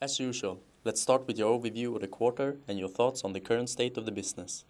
As usual, let's start with your overview of the quarter and your thoughts on the current state of the business.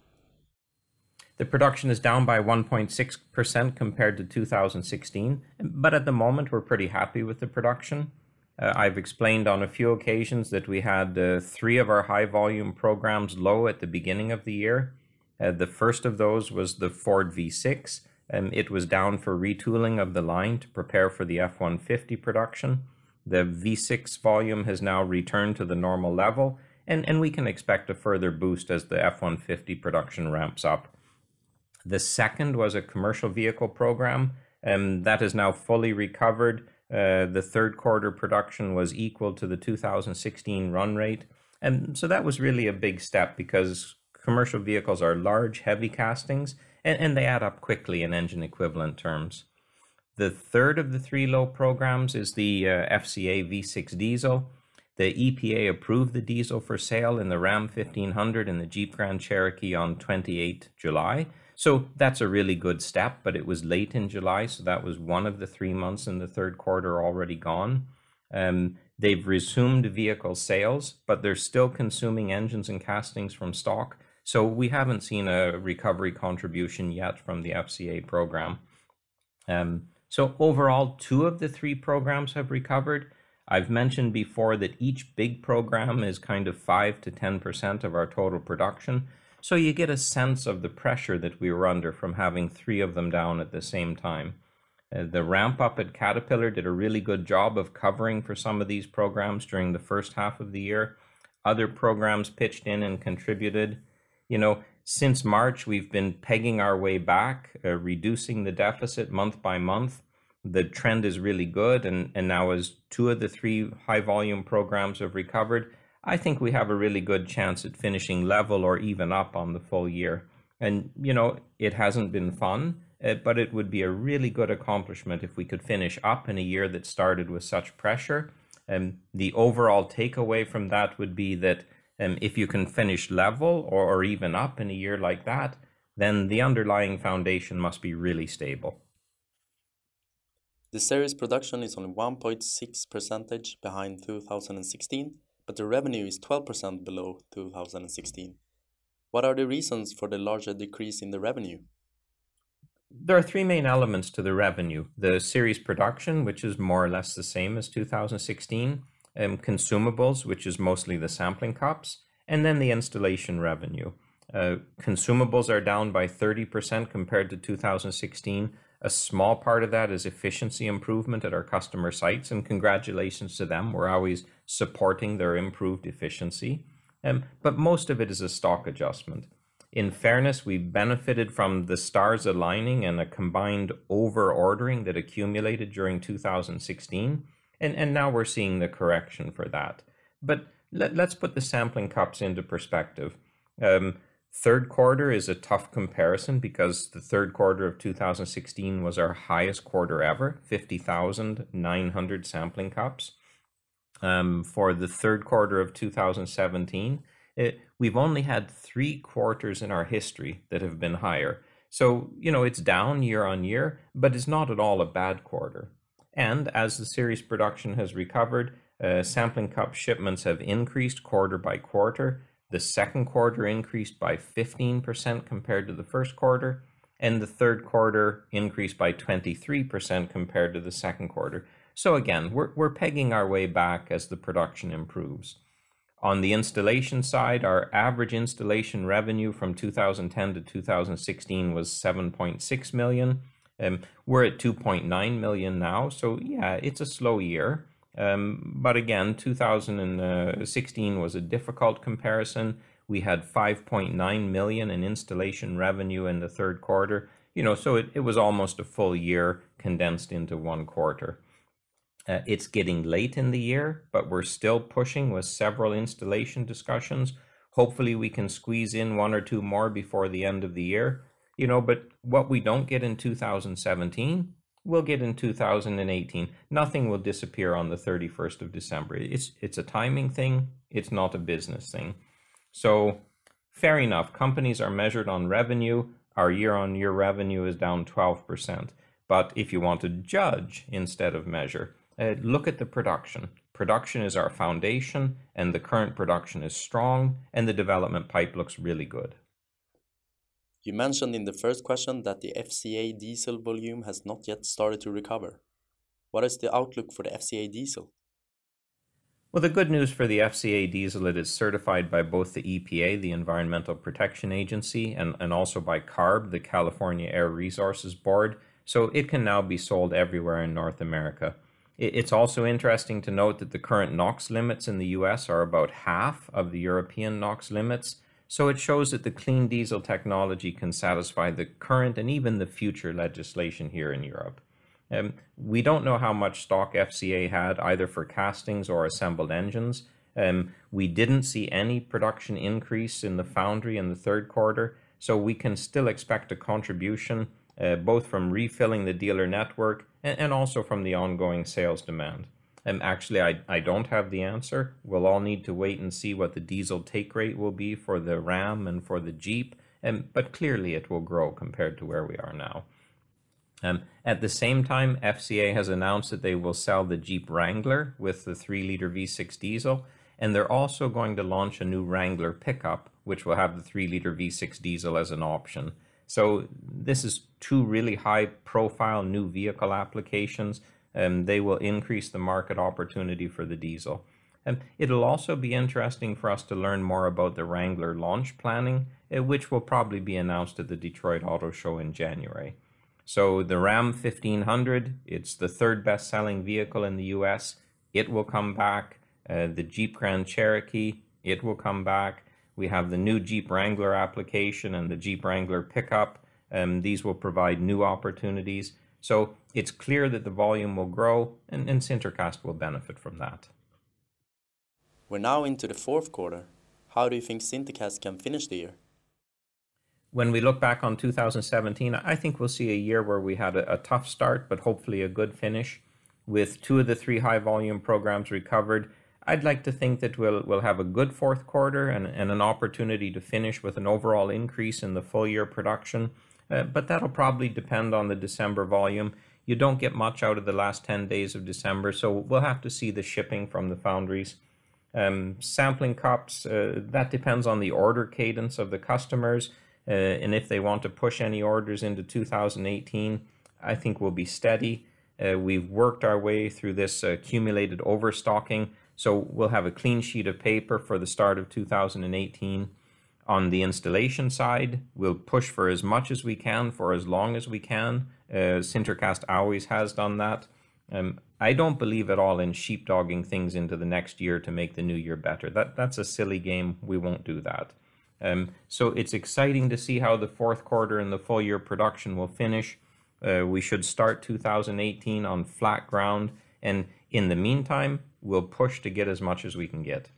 The production is down by 1.6% compared to 2016, but at the moment we're pretty happy with the production. Uh, I've explained on a few occasions that we had uh, three of our high volume programs low at the beginning of the year. Uh, the first of those was the Ford V6. Um, it was down for retooling of the line to prepare for the F 150 production. The V6 volume has now returned to the normal level, and, and we can expect a further boost as the F 150 production ramps up. The second was a commercial vehicle program and that is now fully recovered. Uh, the third quarter production was equal to the 2016 run rate. And so that was really a big step because commercial vehicles are large, heavy castings, and, and they add up quickly in engine equivalent terms. The third of the three low programs is the uh, FCA V6 diesel. The EPA approved the diesel for sale in the Ram 1500 and the Jeep Grand Cherokee on 28 July. So that's a really good step, but it was late in July, so that was one of the three months in the third quarter already gone. Um, they've resumed vehicle sales, but they're still consuming engines and castings from stock. So we haven't seen a recovery contribution yet from the FCA program. Um, so overall, two of the three programs have recovered. I've mentioned before that each big program is kind of 5 to 10% of our total production. So you get a sense of the pressure that we were under from having three of them down at the same time. Uh, the ramp up at Caterpillar did a really good job of covering for some of these programs during the first half of the year. Other programs pitched in and contributed. You know, since March, we've been pegging our way back, uh, reducing the deficit month by month. The trend is really good. And, and now, as two of the three high volume programs have recovered, I think we have a really good chance at finishing level or even up on the full year. And, you know, it hasn't been fun, uh, but it would be a really good accomplishment if we could finish up in a year that started with such pressure. And the overall takeaway from that would be that um, if you can finish level or, or even up in a year like that, then the underlying foundation must be really stable. The series production is only 1.6 percentage behind 2016 but the revenue is 12% below 2016. What are the reasons for the larger decrease in the revenue? There are three main elements to the revenue the series production, which is more or less the same as 2016, um, consumables, which is mostly the sampling cups, and then the installation revenue. Uh, consumables are down by 30% compared to 2016, a small part of that is efficiency improvement at our customer sites, and congratulations to them. We're always supporting their improved efficiency. Um, but most of it is a stock adjustment. In fairness, we benefited from the stars aligning and a combined over ordering that accumulated during 2016, and, and now we're seeing the correction for that. But let, us put the sampling cups into perspective. Um, Third quarter is a tough comparison because the third quarter of 2016 was our highest quarter ever 50,900 sampling cups. Um, for the third quarter of 2017, it, we've only had three quarters in our history that have been higher. So, you know, it's down year on year, but it's not at all a bad quarter. And as the series production has recovered, uh, sampling cup shipments have increased quarter by quarter the second quarter increased by 15% compared to the first quarter, and the third quarter increased by 23% compared to the second quarter. So again, we're, we're pegging our way back as the production improves. On the installation side, our average installation revenue from 2010 to 2016 was 7.6 million. Um, we're at 2.9 million now, so yeah, it's a slow year. Um, but again, 2016 was a difficult comparison. We had 5.9 million in installation revenue in the third quarter. You know, so it, it was almost a full year condensed into one quarter. Uh, it's getting late in the year, but we're still pushing with several installation discussions. Hopefully, we can squeeze in one or two more before the end of the year. You know, but what we don't get in 2017, we'll get in 2018. Nothing will disappear on the 31st of December. It's it's a timing thing. It's not a business thing. So fair enough. Companies are measured on revenue. Our year-on-year revenue is down 12%. But if you want to judge instead of measure, uh, look at the production. Production is our foundation, and the current production is strong, and the development pipe looks really good. You mentioned in the first question that the FCA diesel volume has not yet started to recover. What is the outlook for the FCA diesel? Well, the good news for the FCA diesel, it is certified by both the EPA, the Environmental Protection Agency, and, and also by CARB, the California Air Resources Board, so it can now be sold everywhere in North America. It's also interesting to note that the current NOx limits in the US are about half of the European NOx limits, so it shows that the clean diesel technology can satisfy the current and even the future legislation here in Europe. Um, we don't know how much stock FCA had either for castings or assembled engines. Um, we didn't see any production increase in the foundry in the third quarter, so we can still expect a contribution uh, both from refilling the dealer network and, and, also from the ongoing sales demand. And actually, I, I don't have the answer. We'll all need to wait and see what the diesel take rate will be for the Ram and for the Jeep, um, but clearly it will grow compared to where we are now. Um, at the same time, FCA has announced that they will sell the Jeep Wrangler with the 3 liter V6 diesel, and they're also going to launch a new Wrangler pickup, which will have the 3 liter V6 diesel as an option. So, this is two really high profile new vehicle applications. And they will increase the market opportunity for the diesel. And it'll also be interesting for us to learn more about the Wrangler launch planning, uh, which will probably be announced at the Detroit Auto Show in January. So the Ram 1500, it's the third best selling vehicle in the US. It will come back. Uh, the Jeep Grand Cherokee, it will come back. We have the new Jeep Wrangler application and the Jeep Wrangler pickup. Um, these will provide new opportunities. So it's clear that the volume will grow and, and Sintercast will benefit from that. We're now into the fourth quarter. How do you think Sintercast can finish the year? when we look back on 2017, I think we'll see a year where we had a, a, tough start, but hopefully a good finish. With two of the three high volume programs recovered, I'd like to think that we'll, we'll have a good fourth quarter and, and an opportunity to finish with an overall increase in the full year production. Uh, but that'll probably depend on the December volume. You don't get much out of the last 10 days of December, so we'll have to see the shipping from the foundries. Um, sampling cups, uh, that depends on the order cadence of the customers. Uh, and if they want to push any orders into 2018, I think we'll be steady. Uh, we've worked our way through this accumulated overstocking, so we'll have a clean sheet of paper for the start of 2018. On the installation side, we'll push for as much as we can for as long as we can. Uh, Sintercast always has done that. Um, I don't believe at all in sheepdogging things into the next year to make the new year better. That that's a silly game. We won't do that. Um, so it's exciting to see how the fourth quarter and the full year production will finish. Uh, we should start 2018 on flat ground, and in the meantime, we'll push to get as much as we can get.